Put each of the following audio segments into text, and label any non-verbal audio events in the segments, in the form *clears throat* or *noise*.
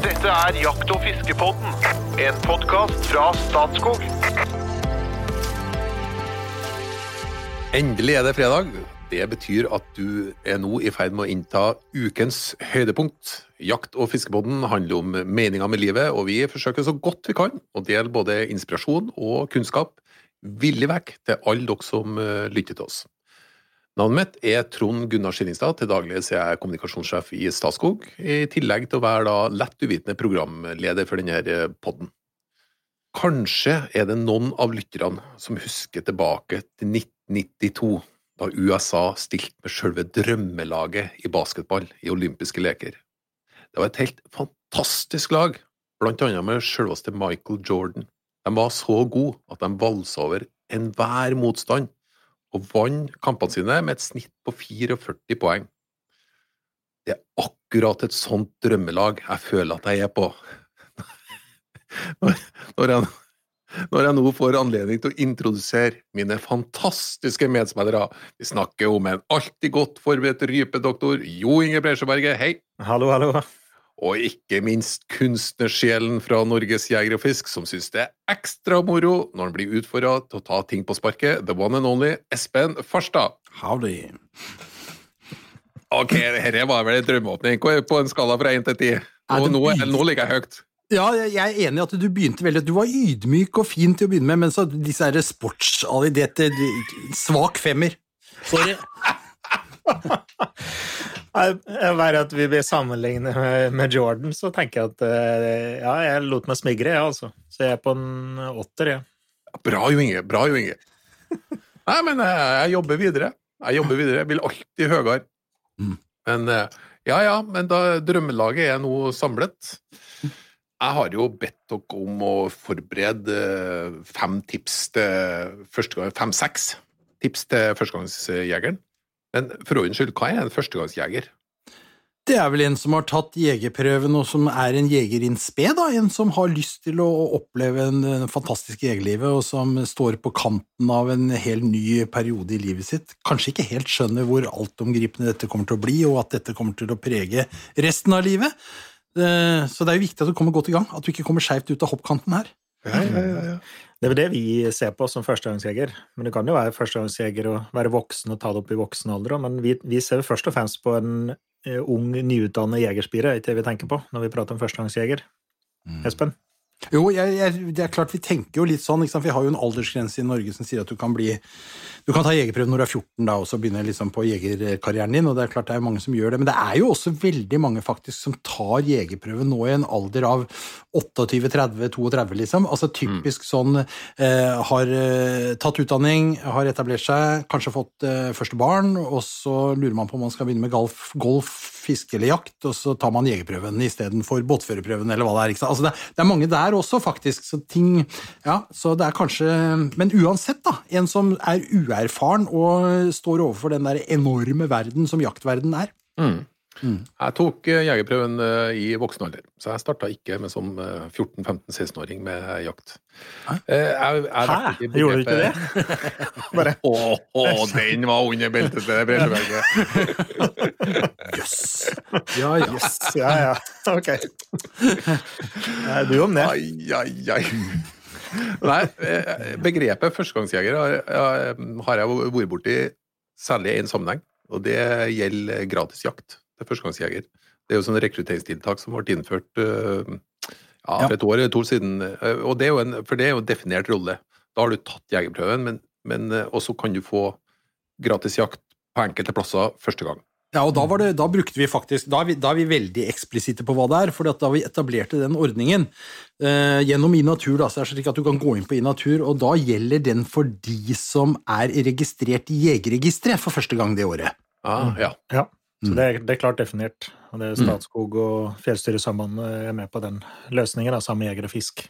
Dette er Jakt- og fiskepodden, en podkast fra Statskog. Endelig er det fredag. Det betyr at du er nå i ferd med å innta ukens høydepunkt. Jakt- og fiskepodden handler om meninga med livet, og vi forsøker så godt vi kan å dele både inspirasjon og kunnskap villig vekk til alle dere som eh, lytter til oss. Navnet mitt er Trond Gunnar Skillingstad, til daglig er jeg kommunikasjonssjef i Statskog, i tillegg til å være da lett uvitende programleder for denne podden. Kanskje er det noen av lytterne som husker tilbake til 1992, da USA stilte med selve drømmelaget i basketball i olympiske leker. Det var et helt fantastisk lag, blant annet med selveste Michael Jordan. De var så gode at de valsa over enhver motstand, og vant kampene sine med et snitt på 44 poeng. Det er akkurat et sånt drømmelag jeg føler at jeg er på. *laughs* Når, jeg, når jeg nå får anledning til å introdusere mine fantastiske medspillere. Vi snakker om en alltid godt forberedt rypedoktor Jo Inge Bresjeberget, hei! Hallo, hallo. Og ikke minst kunstnersjelen fra Norges Jeger og Fisk, som syns det er ekstra moro når han blir utfordra til å ta ting på sparket, the one and only Espen Farstad. Howdy. Ok, dette var vel en drømmeåpning på en skala fra én til ti. Nå, nå ligger jeg høyt. Ja, jeg jeg er enig i at du begynte veldig Du var ydmyk og fin til å begynne med, men så disse her sportsalidete Svak femmer. Sorry. *laughs* Bare at vi blir sammenlignet med- med Jordan, så tenker jeg at eh, ja, jeg lot meg smigre, jeg, altså. Så jeg er på en åtter, jeg. Bra, Jo Inge. Bra, Jo Inge. Nei, men jeg, jeg jobber videre. Jeg jobber videre. Jeg vil alltid høyere. Mm. Men eh, ja, ja, men da drømmelaget er nå samlet. Jeg har jo bedt dere om å forberede eh, fem tips til første gang, fem-seks tips til førstegangsjegeren. Men for ordens skyld, hva er en førstegangsjeger? Det er vel en som har tatt jegerprøven, og som er en jeger in spe, da. En som har lyst til å oppleve en, en fantastisk jegerlivet, og som står på kanten av en helt ny periode i livet sitt. Kanskje ikke helt skjønner hvor altomgripende dette kommer til å bli, og at dette kommer til å prege resten av livet. Eh, Så det er jo viktig at du kommer godt i gang, at du ikke kommer skeivt ut av hoppkanten her. Ja, ja, ja, ja. Det er jo det vi ser på som førstegangsjeger. Men det kan jo være førstegangsjeger og være voksen og ta det opp i voksen alder òg, men vi, vi ser først og fremst på en eh, ung, nyutdannet jegerspire, er ikke det vi tenker på når vi prater om førstegangsjeger. Espen? Jo, jeg, jeg, det er klart vi tenker jo litt sånn, vi har jo en aldersgrense i Norge som sier at du kan bli Du kan ta jegerprøven når du er 14 da, og så begynne liksom på jegerkarrieren din, og det er klart det er mange som gjør det, men det er jo også veldig mange faktisk som tar jegerprøven nå i en alder av 28-30-32, liksom. Altså typisk sånn eh, har eh, tatt utdanning, har etablert seg, kanskje fått eh, første barn, og så lurer man på om man skal begynne med golf, golf fiske eller jakt, og så tar man jegerprøven istedenfor båtførerprøven, eller hva det er. Altså det, det er mange der også, faktisk. Så ting Ja, så det er kanskje Men uansett, da. En som er uerfaren og står overfor den der enorme verden som jaktverden er. Mm. Jeg tok eh, jegerprøven eh, i voksen alder, så jeg starta ikke med som eh, 14-15-16-åring med jakt. Hæ? Eh, Jeg, jeg Hæ? Gjorde du ikke det? *laughs* Bare Å, å, *laughs* den var under beltet til Bresjeberget. Jøss! *laughs* Ja, jøss. Yes, ja, ja. Ok. Du om det. Ai, ai, ai. Nei, eh, begrepet førstegangsjeger har, har jeg vært borti særlig i en sammenheng, og det gjelder gratisjakt til førstegangsjeger. Det er jo sånn rekrutteringstiltak som ble innført eh, ja, for et år eller to siden. eh, Og det er jo en, for det er jo en definert rolle. Da har du tatt jegerprøven, men, men eh, også kan du få gratisjakt på enkelte plasser første gang. Ja, og da, var det, da brukte vi faktisk Da er vi, da er vi veldig eksplisitte på hva det er. For da vi etablerte den ordningen eh, gjennom iNatur, da, så er det slik at du kan gå inn på iNatur, og da gjelder den for de som er registrert i Jegerregisteret for første gang det året. Ah, ja. Ja, så det er, det er klart definert. Og det er Statskog og Fjellstyresambandet er med på den løsningen, da, sammen med Jeger og Fisk.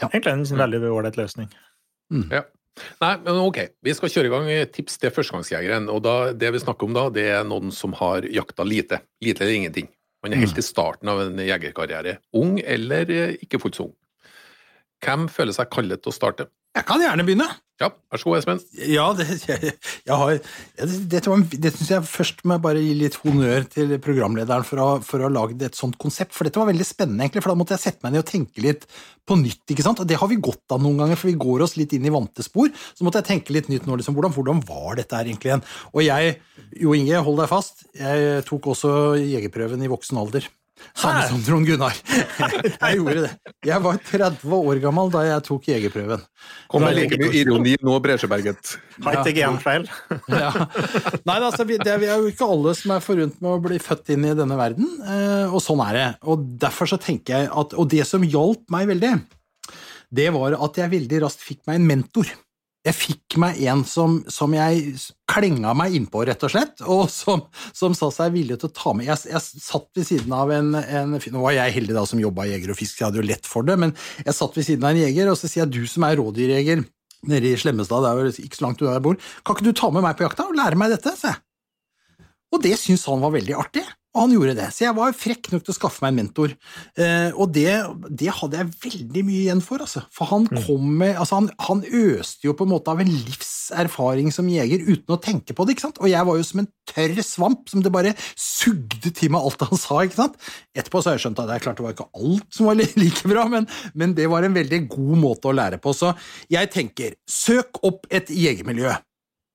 Ja. Egentlig en veldig ålreit løsning. Ja. Nei, men ok, vi skal kjøre i gang tips til førstegangsjegeren. Og da, det vi snakker om da, det er noen som har jakta lite. Lite eller ingenting. Man er helt i starten av en jegerkarriere. Ung eller eh, ikke fullt så ung. Hvem føler seg kallet til å starte? Jeg kan gjerne begynne. Ja, vær så god, Espen. Ja, det, jeg, jeg har, dette det syns jeg først må jeg bare gi litt honnør til programlederen for å, for å ha lagd et sånt konsept, for dette var veldig spennende, egentlig, for da måtte jeg sette meg ned og tenke litt på nytt, ikke sant, og det har vi godt av noen ganger, for vi går oss litt inn i vante spor, så måtte jeg tenke litt nytt nå, liksom, hvordan, hvordan var dette her egentlig igjen? Og jeg, Jo Inge, hold deg fast, jeg tok også jegerprøven i voksen alder. Samme som Trond Gunnar. *laughs* Jeg gjorde det. Jeg var 30 år gammel da jeg tok jegerprøven. Kom med like mye ironi nå, Bresjeberget. Har ikke jeg feil? *laughs* Ja. Nei, altså, vi, det er jo ikke alle som er forunt med å bli født inn i denne verden, eh, og sånn er det. Og derfor så tenker jeg at, og det som hjalp meg veldig, det var at jeg veldig raskt fikk meg en mentor. Jeg fikk meg en som, som jeg klenga meg innpå, rett og slett, og som, som sa seg villig til å ta med. Jeg, jeg satt ved siden av en, en, Nå var jeg heldig da som jobba jeger og fisk, så jeg hadde jo lett for det, men jeg satt ved siden av en jeger, og så sier jeg du som er rådyrjeger nede i Slemmestad, det er jo ikke så langt unna der jeg bor, kan ikke du ta med meg på jakta og lære meg dette? sa jeg. Og det syntes han var veldig artig. Og han gjorde det, så jeg var frekk nok til å skaffe meg en mentor. Eh, og det, det, hadde jeg veldig mye igjen for, altså. For han kom med altså han, han, øste jo på en måte av en livserfaring som jeger uten å tenke på det, ikke sant. Og jeg var jo som en tørr svamp som det bare sugde til meg alt han sa, ikke sant. Etterpå så har jeg skjønt at det er klart det var ikke alt som var like bra, men, men det var en veldig god måte å lære på. Så jeg tenker, søk opp et jegermiljø.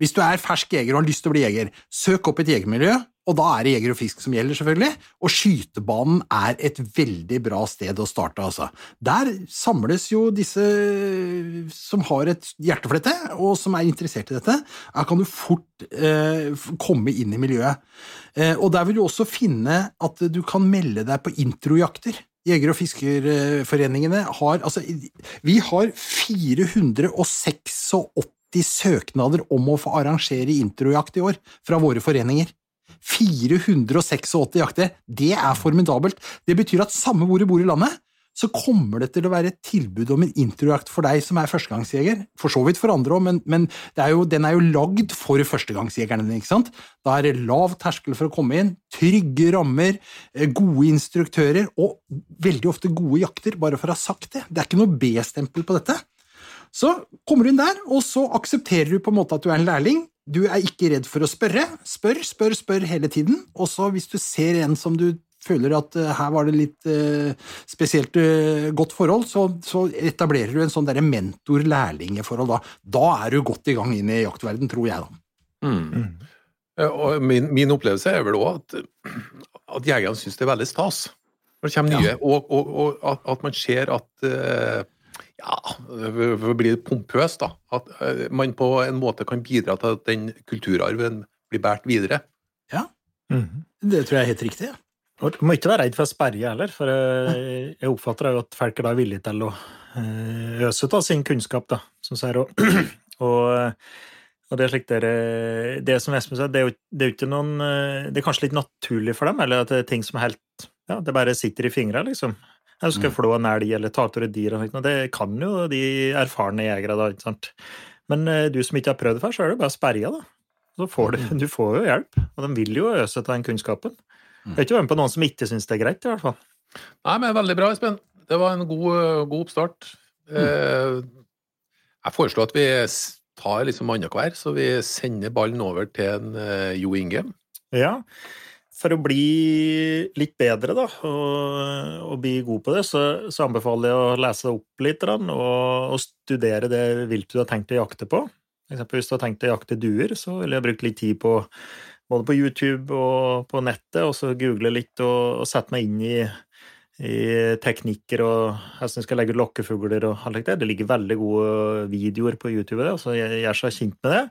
Hvis du er fersk jeger og har lyst til å bli jeger, søk opp et jegermiljø, og da er det jeger og fisk som gjelder, selvfølgelig. Og skytebanen er et veldig bra sted å starte, altså. Der samles jo disse som har et hjerteflette, og som er interessert i dette. Her kan du fort eh, komme inn i miljøet. Eh, og der vil du også finne at du kan melde deg på introjakter. Jeger- og fiskerforeningene har Altså, vi har 486 søknader om å få arrangere introjakt i år fra våre foreninger. 486 jakter. Det er formidabelt. Det betyr at samme hvor du bor i landet, så kommer det til å være et tilbud om en introjakt for deg som er førstegangsjeger. For så vidt for andre òg, men, men er jo, den er jo lagd for førstegangsjegerne. ikke sant? Da er det lav terskel for å komme inn, trygge rammer, eh, gode instruktører og veldig ofte gode jakter, bare for å ha sagt det. Det er ikke noe B-stempel på dette. Så kommer du inn der, og så aksepterer du på en måte at du er en lærling. Du er ikke redd for å spørre. Spør, spør, spør hele tiden. Og så hvis du ser en som du føler at uh, her var det litt uh, spesielt uh, godt forhold, så, så, etablerer du en sånn mentor-lærlingeforhold da. Da er du godt i gang inn i jaktverden, tror jeg, da. Mm. Mm. Og min, min, opplevelse er vel òg at, at jegerne syns det er veldig stas når det kommer nye, ja. og, og, og at, at, man ser at ja, for å bli pompøs, da. At eh, man på en måte kan bidra til at den kulturarven blir båret videre. Ja, mm. det tror jeg er helt riktig. Ja. Du må ikke være redd for å sperre heller, for eh, jeg oppfatter jo at folk er da villige til å eh, øse av sin kunnskap, da, som sier. Og, *clears throat* og, og det er slik dere, det som Espen sa, det er jo det er ikke noen Det er kanskje litt naturlig for dem, eller at det er ting som er helt Ja, det bare sitter i fingra, liksom. Jeg skal mm. flå en elg eller ta ut et dyr. Og det kan jo de erfarne jegere, da. ikke sant? Men eh, du som ikke har prøvd det før, så er det bare å sperre da. Så får du, mm. du får jo hjelp. Og de vil jo øse av den kunnskapen. Jeg er ikke med på noen som ikke syns det er greit, i hvert fall. Nei, men veldig bra, Espen. Det var en god, god oppstart. Mm. Eh, jeg foreslår at vi tar liksom annenhver, så vi sender ballen over til en Jo Inge. Ja, for å bli litt bedre da, og, og bli god på det, så, så, anbefaler jeg å lese opp litt og, og studere det viltet du har tenkt å jakte på. Eksempel hvis du har tenkt å jakte duer, så vil jeg bruke litt tid på både på YouTube og på nettet, og så google litt og, og sette meg inn i, i teknikker og hvordan du skal legge ut lokkefugler og alt det. Det ligger veldig gode videoer på YouTube, det, så jeg gjør seg kjent med det.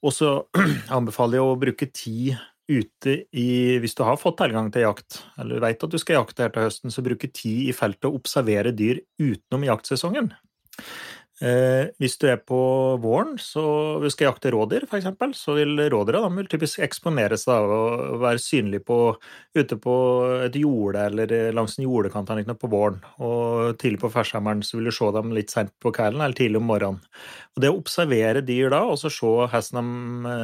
Og så *clears throat* anbefaler jeg å bruke tid ute i Hvis du har fått tilgang til jakt, eller vet at du skal jakte her til høsten, så bruke tid i feltet og observere dyr utenom jaktsesongen. Eh, hvis du er på våren og skal jakte rådyr, f.eks., så vil rådyra typisk eksponere seg av og være synlige på, ute på et jorde eller langs en jordekant på våren. Og tidlig på førsommeren så vil du se dem litt sent på kvelden eller tidlig om morgenen. Og Det å observere dyr da, og så se hvordan de,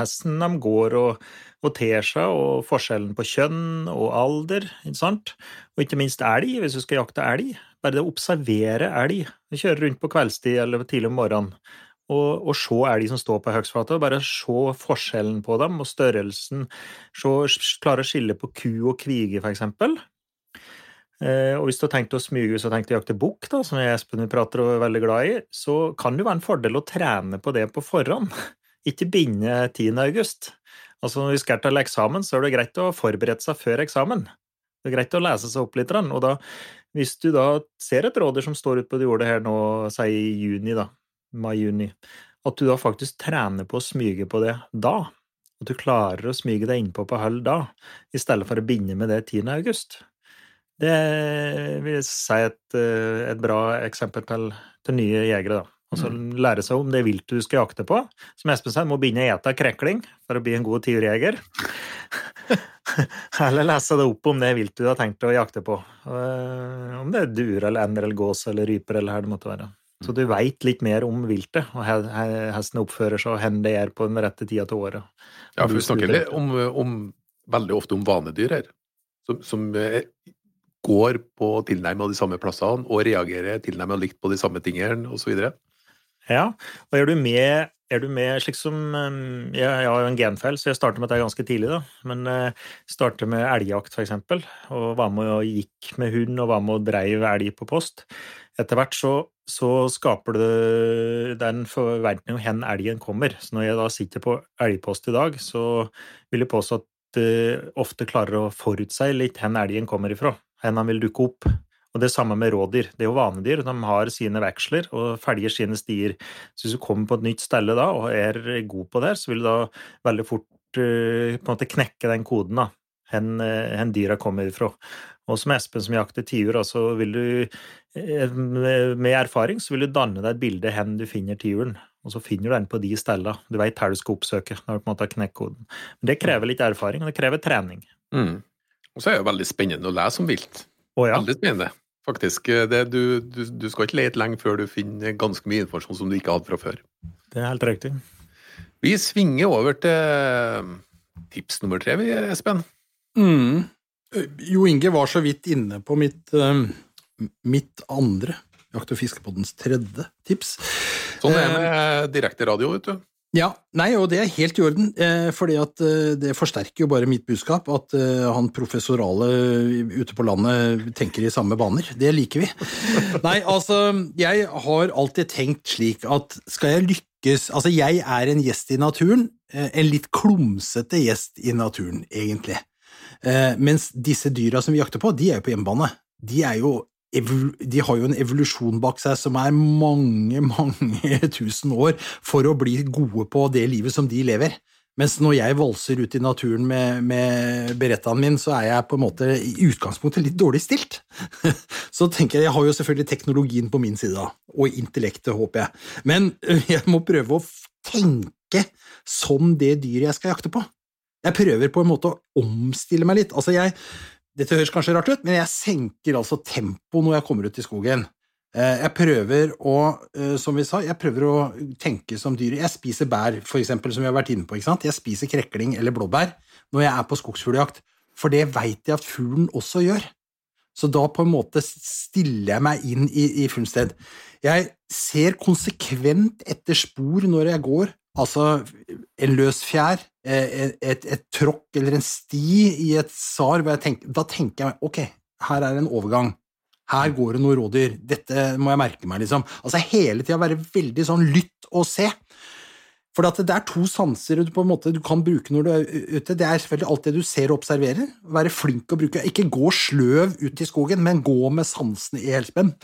hesten de går og og ter seg, og forskjellen på kjønn og alder, ikke sant? Og ikke minst elg, hvis du skal jakte elg. Bare det å observere elg, kjøre rundt på kveldstid eller tidlig om morgenen, og, og se elg som står på høgstflatet, bare se forskjellen på dem og størrelsen, se, klare å skille på ku og kvige, eksempel. Eh, og hvis du har tenkt å smyge hvis du tenkt å jakte bukk, som jeg Espen prater og er veldig glad i, så kan det være en fordel å trene på det på forhånd. *laughs* Ikke binde 10. august. Altså Når vi skal til eksamen, så er det greit å forberede seg før eksamen. Det er greit å lese seg opp litt. Og da, hvis du da ser et rådyr som står ute på det jordet her nå, si i juni, da, mai-juni, at du da faktisk trener på å smyge på det da. At du klarer å smyge deg innpå på hull da, i stedet for å binde med det 10. august. Det vil jeg si et, eh, et bra eksempel til, til, nye jegere. da. Altså mm. lære seg om det viltet du skal jakte på. Som Espen sa, må begynne å ete krekling for å bli en god tiurjeger. *laughs* eller lese deg opp om det viltet du har tenkt å jakte på. Eh, om det er duer eller ender eller gås eller ryper eller hva det måtte være. Så du veit litt mer om viltet, og hesten oppfører seg, og hvor det er på den rette tida til året. Ja, for vi snakker om, om, veldig ofte om vanedyr her, som, som går på tilnærmet de samme plassene og reagerer tilnærmet likt på de samme tingene osv. Ja, og er du med er du med slik som um, Jeg, jeg har jo en genfeil, så jeg starter med dette ganske tidlig. da, Men jeg uh, starter med elgjakt, f.eks. Og var med og gikk med hund og var med og dreiv elg på post. Etter hvert så, så skaper du den forventning om hvor elgen kommer. Så når jeg da sitter på elgpost i dag, så vil jeg påstå at du ofte klarer å forutse litt hvor elgen kommer ifra Hen han vil dukke opp. Og Det samme med rådyr. Det er jo vanedyr. De har sine veksler og følger sine stier. Så hvis du kommer på et nytt sted da, og er god på det, så vil du da veldig fort uh, på en måte knekke den koden. da, hen, uh, dyra kommer ifra. Og som Espen som jakter tiur, så vil du uh, med erfaring så vil du danne deg et bilde hen du finner tiuren. Og så finner du den på de stedene. Du veit hvor du skal oppsøke når du på en måte har knekt koden. Men det krever litt erfaring, og det krever trening. Mm. Og så er det jo veldig spennende å lese om vilt. Oh, ja. Veldig spennende. Faktisk, det, du, du, du, skal ikke lete lenge før du finner ganske mye informasjon som du ikke hadde fra før. Det er helt riktig. Vi svinger over til tips nummer tre, vi, Espen. Mm. Jo Inge var så vidt inne på mitt, mitt andre Jakt- og fiskepoddens tredje tips. Sånn er det med direkte radio, vet du. Ja, nei, og det er helt i orden, for fordi at eh, det forsterker jo bare mitt budskap at eh, han professorale ute på landet tenker i samme baner. Det liker vi. *laughs* Nei, altså, jeg har alltid tenkt slik at skal jeg lykkes Altså, jeg er en gjest i naturen, en litt klumsete gjest i naturen, egentlig. Mens disse dyra som vi jakter på, de er jo på hjemmebane. De er jo de har jo en evolusjon bak seg som er mange, *laughs* mange tusen år for å bli gode på det livet som de lever. Mens når jeg valser ut i naturen med, med berettaen min, så er jeg på en måte i utgangspunktet litt dårlig stilt. *laughs* Så tenker jeg, jeg har jo selvfølgelig teknologien på min side, og intellektet, håper jeg. Men *laughs* jeg må prøve å tenke som det dyret jeg skal jakte på. Jeg prøver på en måte å omstille meg litt. Altså, jeg dette høres kanskje rart ut, men jeg senker altså tempoet når jeg kommer ut i skogen. Eh, jeg prøver å, eh, som vi sa, jeg prøver å tenke som dyr. Jeg spiser bær, for eksempel, som vi har vært inne på. ikke sant? Jeg spiser krekling eller blåbær når jeg er på skogsfugljakt, for det veit jeg at fuglen også gjør. Så da på en måte stiller jeg meg inn i, i funnsted. Jeg ser konsekvent etter spor når jeg går, altså en løs fjær, Eh, et, et, et, tråkk eller en sti i et sar, tenker, da tenker jeg ok, her er en overgang. Her går det noe rådyr. Dette må jeg merke meg, liksom. Altså hele tida være veldig sånn lytt og se. For det er to sanser du på en måte du kan bruke når du er ute. Det er selvfølgelig alt det du ser og observerer. Være flink å bruke. Ikke gå sløv ut i skogen, men gå med sansene i helspenn.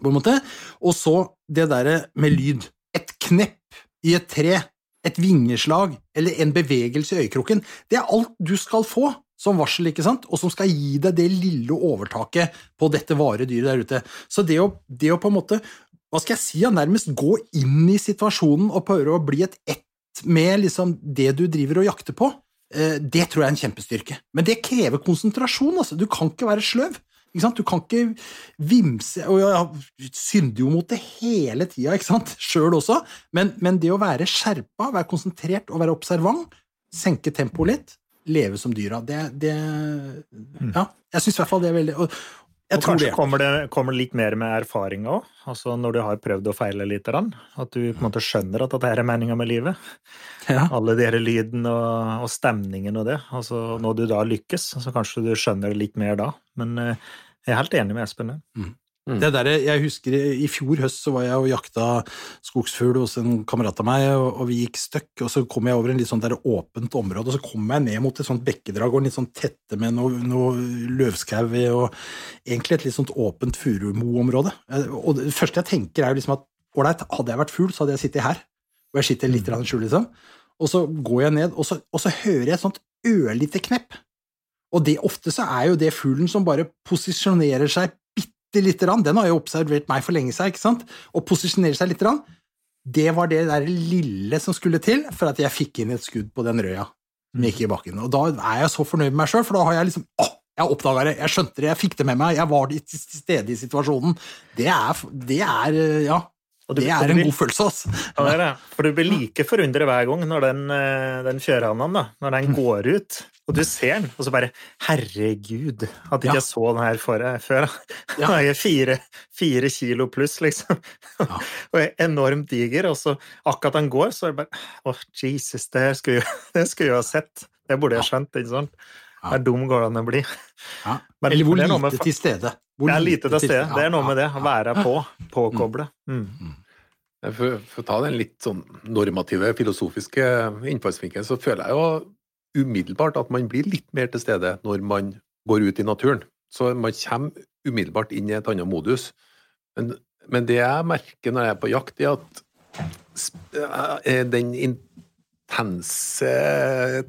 På en måte. Og så det derre med lyd. Et knepp i et tre et vingeslag eller en bevegelse i øyekroken. Det er alt du skal få som varsel, ikke sant? og som skal gi deg det lille overtaket på dette varedyret der ute. Så det å, det å, på en måte hva skal jeg si, nærmest gå inn i situasjonen og prøve å bli et ett med liksom det du driver og jakter på, eh, det tror jeg er en kjempestyrke. Men det krever konsentrasjon. altså. Du kan ikke være sløv. Du kan ikke vimse Og jeg synder jo mot det hele tida, sjøl også, men, men, det å være skjerpa, være konsentrert og være observant, senke tempoet litt, leve som dyra, det, det mm. Ja, jeg syns i hvert fall det er veldig og, Jeg og tror kanskje det. kommer det kommer litt mer med erfaring òg, altså når du har prøvd å feile litt. At du på en måte skjønner at dette er meninga med livet. *laughs* Ja. Alle de lyden og, og stemningen og det. Altså Når du da lykkes, så kanskje du skjønner det litt mer da. Men eh, jeg er helt enig med Espen. der. Det der, jeg husker I fjor høst så var jeg og jakta skogsfugl hos en kamerat av meg, og, og vi gikk støkk. og Så kom jeg over en litt sånn der åpent område, og så kom jeg ned mot et sånt bekkedrag og litt sånn tette med noe, noe løvskau og egentlig et litt sånt åpent furumoområde. Eh, Og det første jeg tenker, er jo liksom at ålreit, hadde jeg vært fugl, så hadde jeg sittet her. Og jeg sitter litt i skjul, liksom. Og så går jeg ned, og så, og så hører jeg et sånt ørlite knepp. Og det ofte så er jo det fuglen som bare posisjonerer seg bitte lite grann. Den har jo observert meg for lenge siden, ikke sant? Og posisjonere seg lite grann. Det var det der lille som skulle til for at jeg fikk inn et skudd på den røya som gikk i bakken. Og da er jeg så fornøyd med meg sjøl, for da har jeg liksom Å, jeg oppdaga det, jeg skjønte det, jeg fikk det med meg, jeg var til stede i situasjonen. Det er, det er Ja. Det er en god følelse, altså. Ja, det er det. For du blir like forundret hver gang når den, eh, den fjørhannen, da, når den går ut, og du ser den, og så bare Herregud, at ikke jeg så den her for, før. Ja. *laughs* Den er fire, fire kilo pluss, liksom. Ja. *laughs* og er enormt diger, og så akkurat den går, så er det bare Å, Jesus, det skulle jeg, *laughs* det skulle jeg ha sett. Det burde jeg skjønt, ikke sant? Ja. Hvor dum går det an å bli? Ja. *laughs* Eller hvor det med lite til stede. Hvor Det er lite til stede. Det er noe med det. Å være på. Mm. Påkoble. Mm. For, for å ta den litt sånn normative, filosofiske innfallsvinkelen, så føler jeg jo umiddelbart at man blir litt mer til stede når man går ut i naturen. Så man kommer umiddelbart inn i et annet modus. Men, men det jeg merker når jeg er på jakt, er at eh, den intense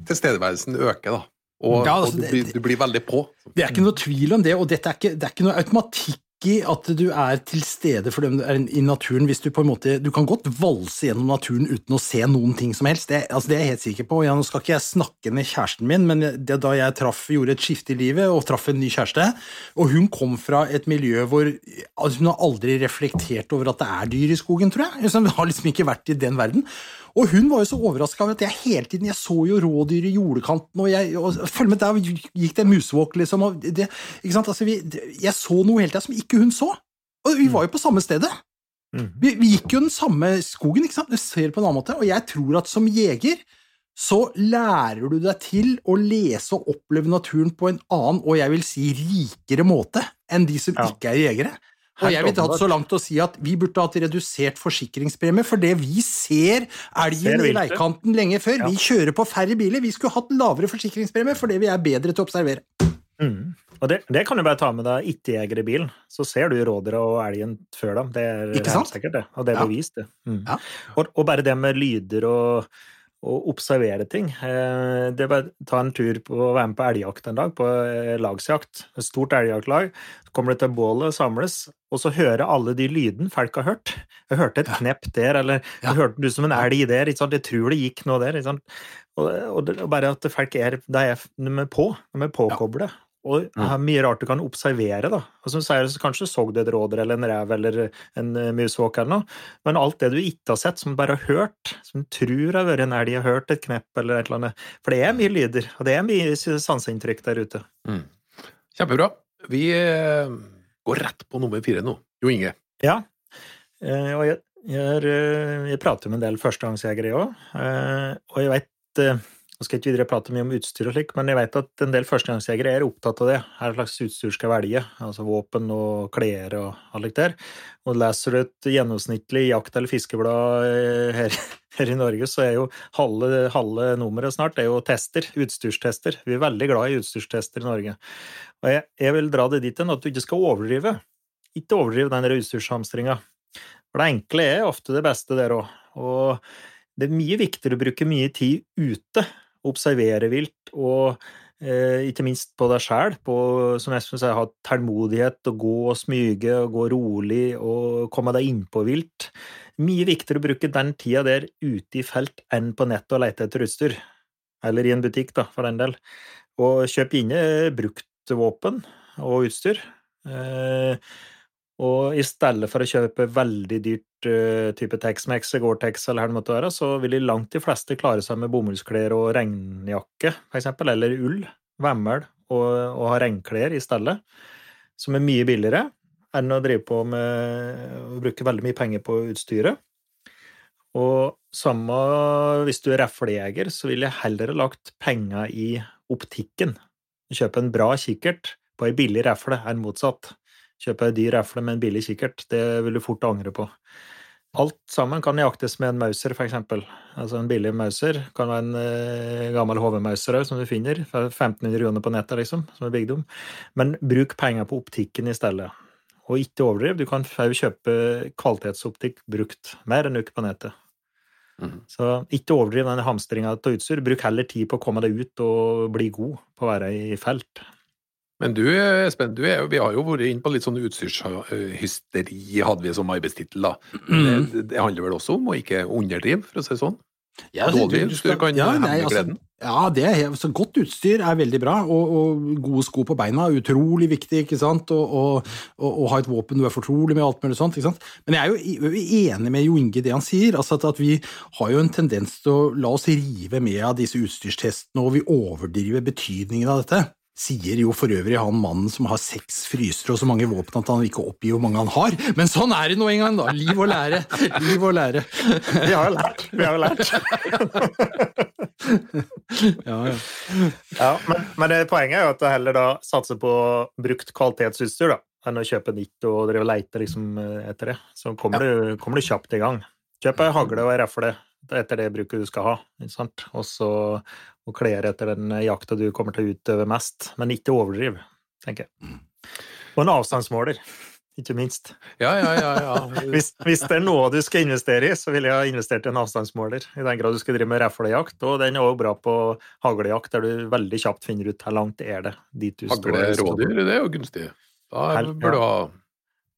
tilstedeværelsen øker, da. Og, Ja, altså, og du, blir, du blir veldig på. Det er ikke noe tvil om det, og er ikke, det er ikke noe automatikk i at du er til stede for dem du er i naturen hvis du på en måte Du kan godt valse gjennom naturen uten å se noen ting som helst, det, altså det er jeg helt sikker på. Ja, nå skal ikke jeg snakke med kjæresten min, men det, da jeg traff, gjorde et skifte i livet og traff en ny kjæreste, og hun kom fra et miljø hvor altså Hun har aldri reflektert over at det er dyr i skogen, tror jeg. Hun har liksom ikke vært i den verden. Og hun var jo så overraska over at jeg hele tiden Jeg så jo rådyr i jordekanten, og jeg og, følg med, der gikk det en musvåk, liksom. Det? Altså, jeg så noe hele tida som ikke hun så. Og vi var jo på samme stedet. Mm. Vi, vi gikk jo den samme skogen, ikke sant? Du ser på en annen måte. Og jeg tror at som jeger så lærer du deg til å lese og oppleve naturen på en annen, og jeg vil si rikere måte, enn de som Ja. ikke er jegere. Og jeg vil ta det så langt å si at vi burde hatt redusert forsikringspremie, for det vi ser elgen i veikanten lenge før. Ja. Vi kjører på færre biler. Vi skulle hatt lavere forsikringspremie fordi vi er bedre til å observere. Mm. Og det, det kan du bare ta med deg ikke-jeger i bilen, så ser du rådyra og elgen før dem. Det er helt sikkert, det. Og det er Ja. bevist, det. Mm. Ja. Og, og bare det med lyder og, og observere ting. Eh, det er bare ta en tur på å være med på elgjakt en dag, på eh, lagsjakt. Et stort elgjaktlag. Så kommer du til bålet og samles, og så hører alle de lydene folk har hørt. Jeg hørte et Ja. knepp der, eller Ja. jeg hørte du som en elg der. Ikke sant? Jeg tror det gikk noe der. Ikke sant? Og, og, det, og bare at folk er, de er, de er på, de er påkoblet. Og det er mye rart du kan observere. da. Og som du sier, så Kanskje så du et rådyr eller en rev eller en eh, musvåk eller noe, men alt det du ikke har sett, som du bare har hørt, som du tror har vært en elg, har hørt et knepp eller et eller annet For det er mye lyder, og det er mye sanseinntrykk der ute. Kjempebra. Vi eh, går rett på nummer fire nå. Jo Inge. Ja. Eh, og jeg, jeg, jeg prater med en del førstegangsjegere, jeg òg. Og jeg eh, Nå skal jeg ikke videre prate mye om utstyr og slik, men jeg vet at en del førstegangsjegere er opptatt av det. Hva slags utstyr skal velge, altså våpen og klær og alt der. Og leser du et gjennomsnittlig jakt- eller fiskeblad eh, her, *laughs* her i Norge, så er jo halve, halve nummeret snart er jo tester, utstyrstester. Vi er veldig glad i utstyrstester i Norge. Og jeg, jeg vil dra det dit hen at du ikke skal overdrive. Ikke overdrive den utstyrshamstringa. For det enkle er ofte det beste der òg. Det er mye viktigere å bruke mye tid ute, observere vilt, og eh, ikke minst på deg sjæl, som Espen sier, ha tålmodighet, og gå og smyge, og gå rolig, og komme deg innpå vilt. Mye viktigere å bruke den tida der ute i felt enn på nettet og lete etter utstyr. Eller i en butikk, da, for den del. Og kjøp inne brukt våpen og utstyr. Eh, og i stedet for å kjøpe veldig dyrt uh, type Tex-Mex, Gore-Tex eller hva det måtte være, så vil de langt de fleste klare seg med bomullsklær og regnjakke, eksempel, eller ull, vemmel, og, og ha regnklær i stedet. som er mye billigere enn å drive på med å bruke veldig mye penger på utstyret. Og samme hvis du er reflejeger, så ville jeg heller lagt penger i optikken. Kjøpe en bra kikkert på ei billig refle enn motsatt. Kjøpe ei dyr refle med en billig kikkert, det vil du fort angre på. Alt sammen kan jaktes med en Mauser, eksempel. Altså en billig Mauser kan være en eh, gammel HV-Mauser som du finner. For 1500 kroner på nettet, liksom, som er bygd om. Men bruk penger på optikken i stedet. Og ikke overdriv. Du kan kjøpe kvalitetsoptikk brukt. Mer enn uke på nettet. Mhm. Så ikke overdriv den hamstringa av utstyr. Bruk heller tid på å komme deg ut og bli god på å være i felt. Men du, Espen, du er, vi har jo vært inne på litt sånn utstyrshysteri, hadde vi som arbeidstittel. da. Mm. Det, det handler vel også om å ikke underdrive, for å si det sånn? Ja, Dårlig du- du skal- utstyr kan ja, hemme nei, altså. Ja, det er, helt- godt utstyr er veldig bra, og, og gode sko på beina er utrolig viktig. ikke sant? Og, og ha et våpen du er fortrolig med, alt mulig sånt. ikke sant? Men jeg er jo enig med Jo Inge i det han sier. altså at, at Vi har jo en tendens til å la oss rive med av disse utstyrstestene, og vi overdriver betydningen av dette. Sier jo for øvrig han mannen som har seks frysere og så mange våpen at han ikke oppgir hvor mange han har. Men sånn er det nå en gang, da. Liv og lære. Liv og lære. Vi har jo lært. Vi har jo lært. *laughs* Ja, ja. Ja, men, men det, poenget er jo at jeg heller da satser på brukt kvalitetsutstyr, da, enn å kjøpe nytt og drive leite liksom, etter det. Så kommer, du, kommer du kjapt i gang. Kjøp ei hagle og ei refle etter det bruket du skal ha, og så og klær etter den jakta du kommer til å utøve mest. Men ikke overdriv, tenker jeg. Og en avstandsmåler, ikke minst. Ja, ja, ja. ja. *laughs* Hvis, hvis det er noe du skal investere i, så ville jeg ha investert i en avstandsmåler. I den grad du skal drive med reflejakt. Og den er også bra på haglejakt, der du veldig kjapt finner ut hvor langt er det dit du Hagle står. rådyr, det er jo gunstig. Da burde bør du ha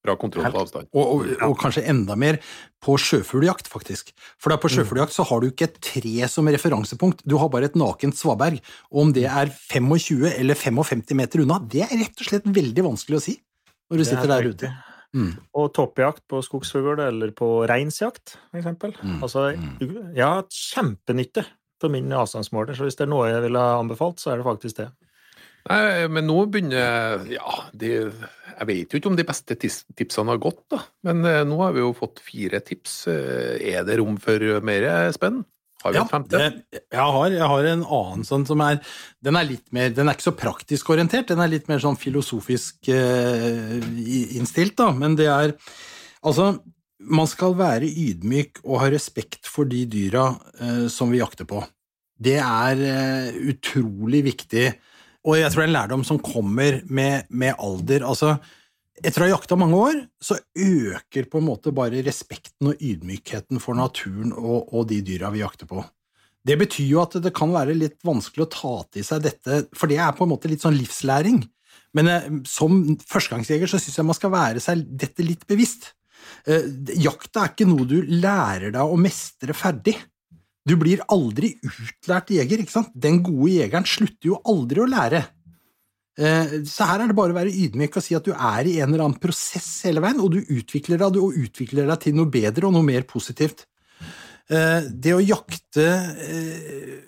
bra kontroll på avstand. Og, og, og kanskje enda mer på sjøfugljakt, faktisk. For på sjøfugljakt så har du ikke et tre som referansepunkt, du har bare et nakent svaberg. Og om det er 25 eller 55 meter unna, det er rett og slett veldig vanskelig å si når du er sitter der ute. Mm. Og toppjakt på skogsfugl eller på reinsjakt, for eksempel. Mm, Altså, jeg har hatt kjempenytte av min avstandsmåler, så hvis det er noe jeg ville ha anbefalt, så er det faktisk det. Nei, men nå begynner Ja, de, jeg vet jo ikke om de beste tipsene har gått, da. Men eh, nå har vi jo fått fire tips. Eh, Er det rom for mer spenn? Har vi Ja, et femte? det- jeg, har, jeg har en annen sånn som er Den er litt mer, den er ikke så praktisk orientert, den er litt mer sånn filosofisk eh, innstilt, da. Men det er Altså, man skal være ydmyk og ha respekt for de dyra eh, som vi jakter på. Det er eh, utrolig viktig, og jeg tror det er en lærdom som kommer med, med alder. Altså, etter å ha jakta mange år, så øker på en måte bare respekten og ydmykheten for naturen og, og de dyra vi jakter på. Det betyr jo at det kan være litt vanskelig å ta til seg dette, for det er på en måte litt sånn livslæring. Men eh, som førstegangsjeger så syns jeg man skal være seg dette litt bevisst. Eh, jakta er ikke noe du lærer deg å mestre ferdig. Du blir aldri utlært jeger. ikke sant? Den gode jegeren slutter jo aldri å lære. Eh, Så her er det bare å være ydmyk og si at du er i en eller annen prosess hele veien, og du utvikler deg, og utvikler deg til noe bedre og noe mer positivt. Eh, Det å jakte eh,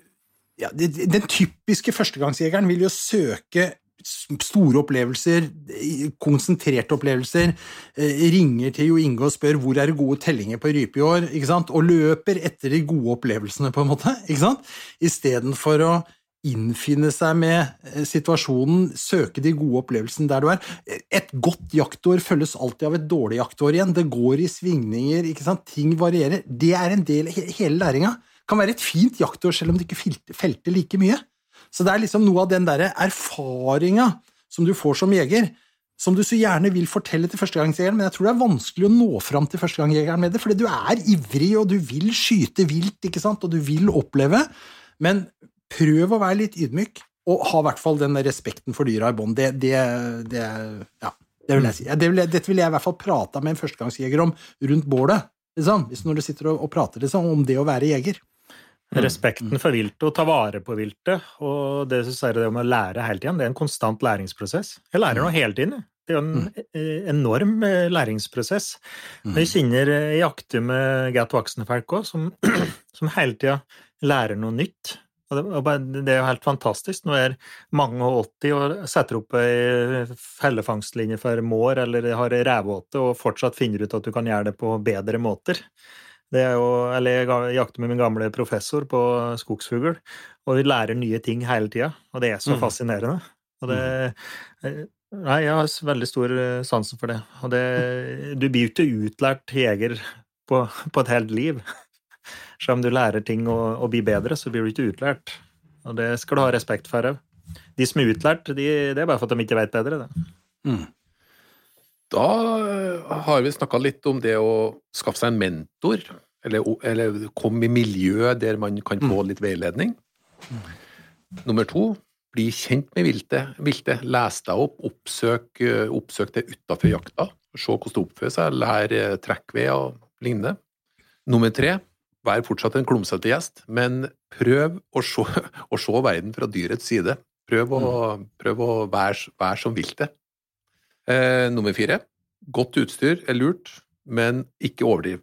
ja, Den typiske førstegangsjegeren vil jo søke store opplevelser, konsentrerte opplevelser, eh, ringer til Jo Inge og spør hvor er det gode tellinger på rype i år, og løper etter de gode opplevelsene, på en måte, ikke sant? istedenfor å innfinne seg med eh, situasjonen, søke de gode opplevelsene der du er. Et godt jaktår følges alltid av et dårlig jaktår igjen. Det går i svingninger, ikke sant? ting varierer. Det er en del av hele læringa. Kan være et fint jaktår selv om det ikke felte like mye. Så det er liksom noe av den derre erfaringa som du får som jeger, som du så gjerne vil fortelle til førstegangsjegeren, men jeg tror det er vanskelig å nå fram til førstegangsjegeren med det, fordi du er ivrig, og du vil skyte vilt, ikke sant, og du vil oppleve, men prøv å være litt ydmyk, og ha i hvert fall den respekten for dyra i bånd. Det, det, det, ja, det vil jeg si. Det vil dette ville jeg i hvert fall prata med en førstegangsjeger om rundt bålet, liksom, hvis når du sitter og, og prater liksom, om det å være jeger. Respekten for viltet og ta vare på viltet, og det det om å lære hele tiden, det er en konstant læringsprosess. Jeg lærer noe hele tiden. Det er jo en eh, enorm læringsprosess. læringsprosess. Jeg kjenner eh, jeg jakter med godt voksne folk òg, som, *clears throat* som hele tida lærer noe nytt. Og det, er jo helt fantastisk. Nå er mange og 80 og setter opp ei fellefangstlinje for mår eller har ei revåte og fortsatt finner ut at du kan gjøre det på bedre måter. Det er jo, eller jeg jakter med min gamle professor på skogsfugl, og vi lærer nye ting hele tida, og det er så Mm. fascinerende. Og det eh, Nei, jeg har veldig stor eh, sansen for det. Og det Du blir jo ikke utlært jeger på, på et helt liv. *laughs* Selv om du lærer ting og, og blir bedre, så blir du ikke utlært. Og det skal du ha respekt for òg. De som er utlært, de, det er bare for at de ikke vet bedre. Det. Mm. Da eh, har vi snakka litt om det å skaffe seg en mentor, eller, eller komme i miljø der man kan få litt veiledning. Nummer to, bli kjent med viltet. viltet. Les deg opp, oppsøk, eh, oppsøk det utafor jakta. Se hvordan det oppfører seg, lær eh, trekkved og lignende. Nummer tre, vær fortsatt en klumsete gjest, men prøv å se, *laughs* å se verden fra dyrets side. Prøv å, prøv å være, være som viltet. Eh, nummer fire. Godt utstyr er lurt, men ikke overdriv.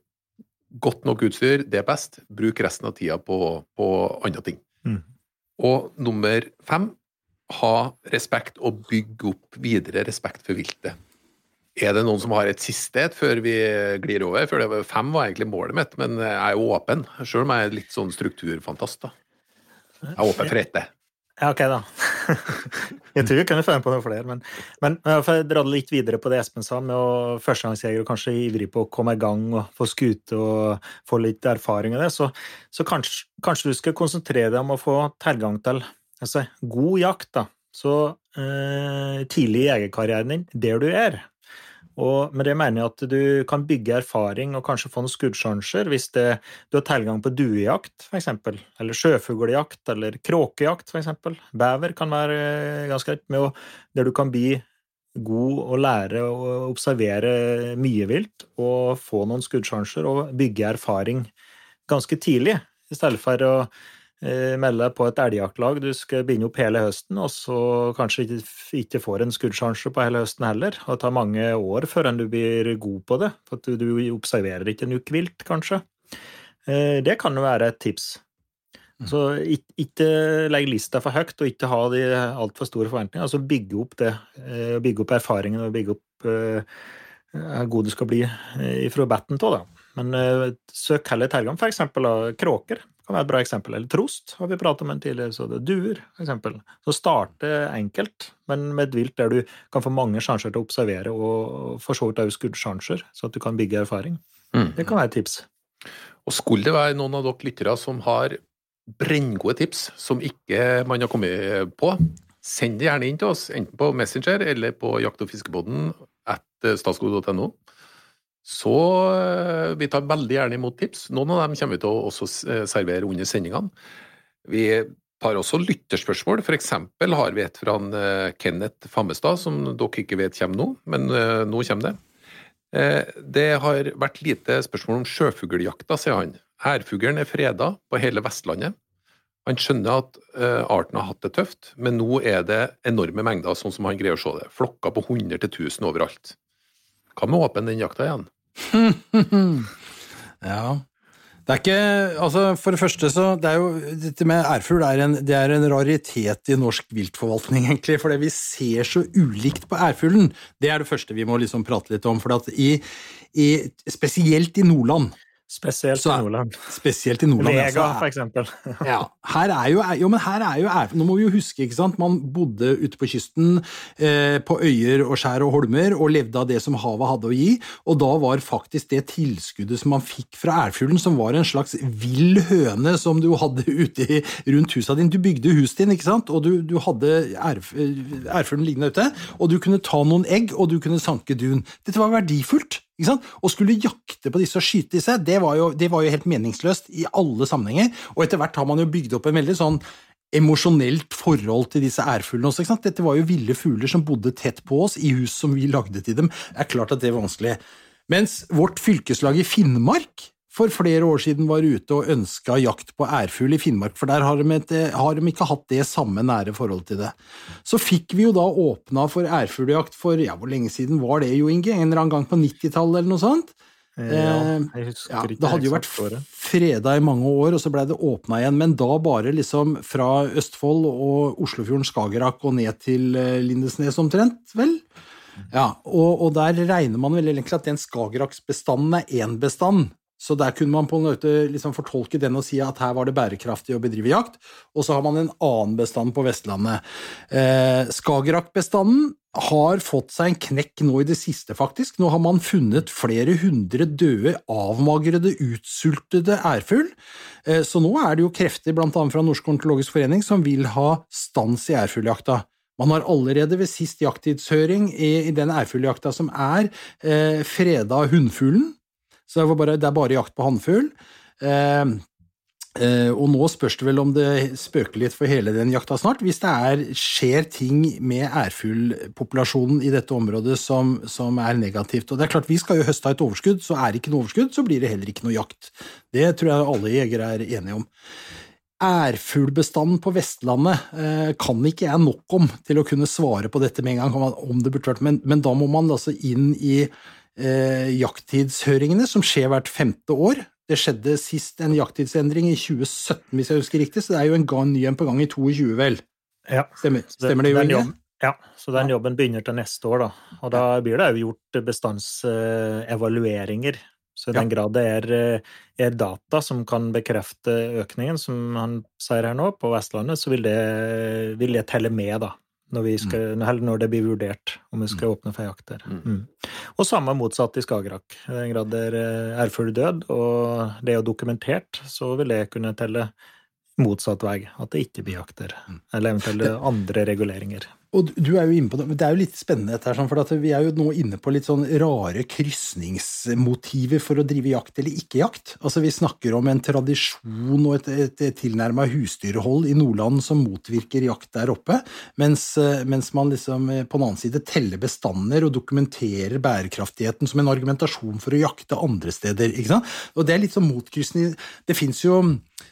Godt nok utstyr, det er best. Bruk resten av tida på, på andre ting. Mm. Og nummer fem. Ha respekt og bygge opp videre respekt for viltet. Er det noen som har et siste et før vi glir over? For det var, fem var egentlig målet mitt, men jeg er jo åpen. Sjøl om jeg er litt sånn strukturfantast. da. Jeg er åpen for ett, jeg. Ja, ok, da. *laughs* jeg tror vi kunne funnet på noe flere, men, men jeg å dra det litt videre på det Espen sa, med å førstegangsjeger og kanskje ivrig på å komme i gang og få skute og få litt erfaring i det, så, så kanskje, kanskje du skal konsentrere deg om å få tilgang til altså, god jakt, da. Så eh, tidlig i jegerkarrieren din, der du er. Og med det mener jeg at du kan bygge erfaring og kanskje få noen skuddsjanser hvis det, du har tilgang på duejakt, f.eks., eller sjøfugljakt, eller kråkejakt, f.eks. Bever kan være eh, ganske greit, med å, der du kan bli god og lære å observere mye vilt og få noen skuddsjanser og bygge erfaring ganske tidlig, i stedet for å melde deg på et elgjaktlag. Du skal binde opp hele høsten, og så kanskje ikke, får en skuddsjanse på hele høsten heller. Og det tar mange år før du blir god på det, for du, observerer ikke nok vilt, kanskje. Eh, det kan jo være et tips. Så ikke, legg lista for høyt, og ikke ha de altfor store forventninger. Altså bygge opp det, eh, bygge opp erfaringen og bygge opp eh, hvor god du skal bli eh, fra batten av, da. Men eh, søk heller tilgang, eksempel kråker kan være et bra eksempel. Eller trost, har vi pratet om en tidligere. Så det er duer, eksempel. Så starte enkelt, men med et vilt der du kan få mange sjanser til å observere, og for så vidt også skuddsjanser, så at du kan bygge erfaring. Mm. Det kan være et tips. Og skulle det være noen av dere lyttere som har brenngode tips som ikke man har kommet på, send det gjerne inn til oss, enten på Messenger eller på jakt- og fiskebåten at statskog.no. Så eh, vi tar veldig gjerne imot tips. Noen av dem kommer vi til å også eh, servere under sendingene. Vi tar også lytterspørsmål. For eksempel har vi et fra en, eh, Kenneth Fammestad, som dere ikke vet kommer nå, men nå kommer det. Det har vært lite spørsmål om sjøfugljakta, sier han. Ærfuglen er freda på hele Vestlandet. Han skjønner at arten har hatt det tøft, men nå er det enorme mengder, sånn som han greier å se det. Flokker på 100 til 1000 overalt. Hva med åpne den jakta igjen? *laughs* Ja. Det er ikke Altså, for det første så Det er jo Dette med ærfugl er det er en raritet i norsk viltforvaltning, egentlig. For vi ser så ulikt på ærfuglen. Det er det første vi må liksom prate litt om. For i, i Spesielt i Nordland. Spesielt Så- i Nordland. Spesielt i Nordland. Vega, altså, for eksempel. ja, her er jo, jo, men her er jo Nå må vi jo huske, ikke sant. Man bodde ute på kysten, eh, på øyer og skjær og holmer, og levde av det som havet hadde å gi. Og da var faktisk det tilskuddet som man fikk fra ærfuglen, som var en slags vill høne som du hadde *laughs* ute i, rundt husa din. Du bygde huset din, ikke sant, og du, du hadde ærf, ærfuglen liggende ute, og du kunne ta noen egg, og du kunne sanke dun. Dette var verdifullt. Å skulle jakte på disse og skyte disse, det var, jo, det var jo helt meningsløst i alle sammenhenger. Og etter hvert har man jo bygd opp en veldig sånn emosjonelt forhold til disse ærfuglene også. Dette var jo ville fugler som bodde tett på oss i hus som vi lagde til dem. Det er klart at det er vanskelig. Mens vårt fylkeslag i Finnmark for flere år siden var ute og ønska jakt på ærfugl i Finnmark, for der har de, et, har de ikke hatt det samme nære forholdet til det. Så fikk vi jo da åpna for ærfugljakt for ja, hvor lenge siden var det, Jo Inge? En eller annen gang på 90-tallet eller noe sånt? Ja, Eh, jeg husker Ja, det hadde jo vært freda i mange år, og så blei det åpna igjen, men da bare liksom fra Østfold og Oslofjorden, Skagerrak og ned til eh, Lindesnes omtrent, vel? Ja, og, og der regner man vel egentlig at den Skagerraksbestanden er én bestand. Så der kunne man på en måte liksom fortolke den og si at her var det bærekraftig å bedrive jakt. Og så har man en annen bestand på Vestlandet. Eh, Skagerrak-bestanden har fått seg en knekk nå i det siste, faktisk. Nå har man funnet flere hundre døde, avmagrede, utsultede ærfugl. Eh, så nå er det jo krefter, bl.a. fra Norsk ornitologisk forening, som vil ha stans i ærfugljakta. Man har allerede ved sist jakttidshøring i, i den ærfugljakta som er, eh, freda hunnfuglen. Så det, bare, det er bare jakt på hannfugl. Eh, eh, og nå spørs det vel om det spøker litt for hele den jakta snart, hvis det er, skjer ting med ærfuglpopulasjonen i dette området som, som, er negativt. Og det er klart, Vi skal jo høste av et overskudd, så er det ikke noe overskudd, så blir det heller ikke noe jakt. Det tror jeg alle jegere er enige om. Ærfuglbestanden på Vestlandet eh, kan ikke jeg nok om til å kunne svare på dette med en gang, om det burde vært, men, men da må man altså inn i eh, jakttidshøringene, som skjer hvert femte år. Det skjedde sist en jakttidsendring i 2017, hvis jeg husker riktig, så det er jo en gang, ny en på gang i 22, vel? Ja. Stemmer, stemmer det, Jo Inge? Ja, så den jobben begynner til neste år, da. Og da blir det òg gjort bestandsevalueringer. Så i den grad det er, er, data som kan bekrefte økningen, som han sier her nå, på Vestlandet, så vil det, vil det telle med, da når, skal, mm. når, det blir vurdert om vi skal mm. åpne for jakt der. Mm. mm. Og samme motsatt i Skagerrak. I den grad det er ærfugl død, og det er jo dokumentert, så vil det kunne telle motsatt vei. At det ikke blir jakter. Mm. Eller eventuelle andre reguleringer. Og du er jo inne på det, Det er jo litt spennende, dette her, sånn, for vi er jo nå inne på litt sånn rare krysningsmotiver for å drive jakt eller ikke jakt. Altså Vi snakker om en tradisjon og et, et, et tilnærma husdyrhold i Nordland som motvirker jakt der oppe, mens, mens, man liksom på den annen side teller bestander og dokumenterer bærekraftigheten som en argumentasjon for å jakte andre steder. ikke sant? Og det er litt sånn motkrysning. Det fins jo eh,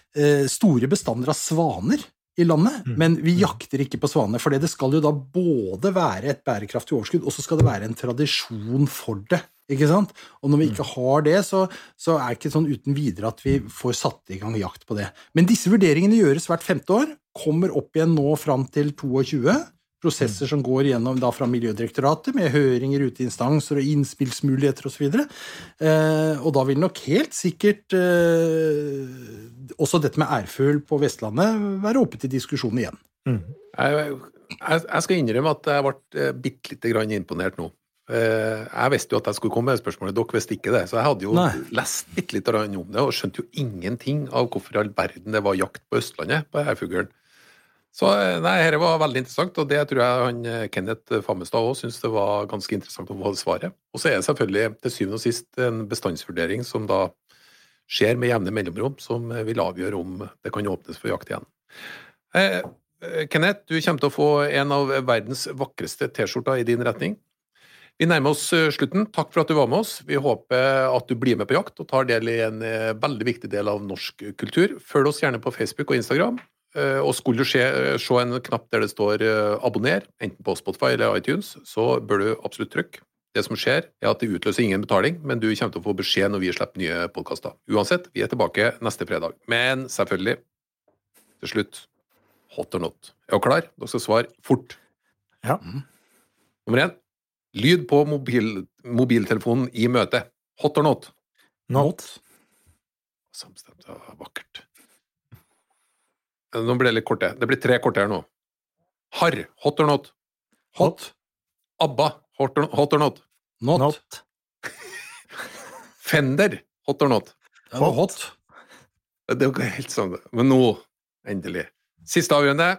store bestander av svaner i landet, mm. men vi mm. jakter ikke på svaner. For det skal jo da både være et bærekraftig overskudd, og så skal det være en tradisjon for det. Ikke sant? Og når vi ikke mm. har det, så, så er det ikke sånn uten videre at vi får satt i gang jakt på det. Men disse vurderingene gjøres hvert femte år, kommer opp igjen nå fram til 22 prosesser som går gjennom da fra Miljødirektoratet, med høringer ute i instanser og innspillsmuligheter osv. Og, så eh, og da vil nok helt sikkert eh, også dette med ærfugl på Vestlandet være oppe til diskusjon igjen. Mm. Jeg, jeg, jeg, skal innrømme at jeg ble eh, bitte lite grann imponert nå. Eh, jeg visste jo at jeg skulle komme med spørsmålet, dere visste ikke det. Så jeg hadde jo Nei. lest bitte litt om det og skjønte jo ingenting av hvorfor i all verden det var jakt på Østlandet på ærfuglen. Så eh, nei, dette var veldig interessant, og det tror jeg han Kenneth Fammestad òg syntes det var ganske interessant å få svaret. Og så er det selvfølgelig til syvende og sist en bestandsvurdering som da skjer med jevne mellomrom, som vil avgjøre om det kan åpnes for jakt igjen. Eh, Kenneth, du kommer til å få en av verdens vakreste T-skjorter i din retning. Vi nærmer oss slutten. Takk for at du var med oss. Vi håper at du blir med på jakt og tar del i en veldig viktig del av norsk kultur. Følg oss gjerne på Facebook og Instagram. Eh, og skulle du se, eh, se, en knapp der det står eh, 'abonner', enten på Spotify eller iTunes, så bør du absolutt trykke. Det som skjer, er at det utløser ingen betaling, men du kommer til å få beskjed når vi slipper nye podkaster. Uansett, vi er tilbake neste fredag. Men selvfølgelig, til slutt, hot or not. Er dere klar? Dere skal svare fort. Ja. Mm. Nummer én. Lyd på mobil, mobiltelefonen i møte. Hot or not? Not. Samstemt. Vakkert. Nå ble det litt korte. Det blir tre korte her nå. Harr. Hot or not? Hot. ABBA. Hot or, hot or not? Not. not. *laughs* Fender. Hot or not? Det var hot. Det var helt sånn. Men nå, endelig. Siste avgjørende.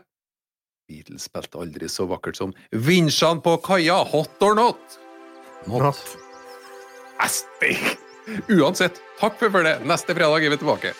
Beatles spilte aldri så vakkert som Vinsjene på kaia. Hot or not? Not. not. Uansett, takk for det. Neste fredag er vi tilbake.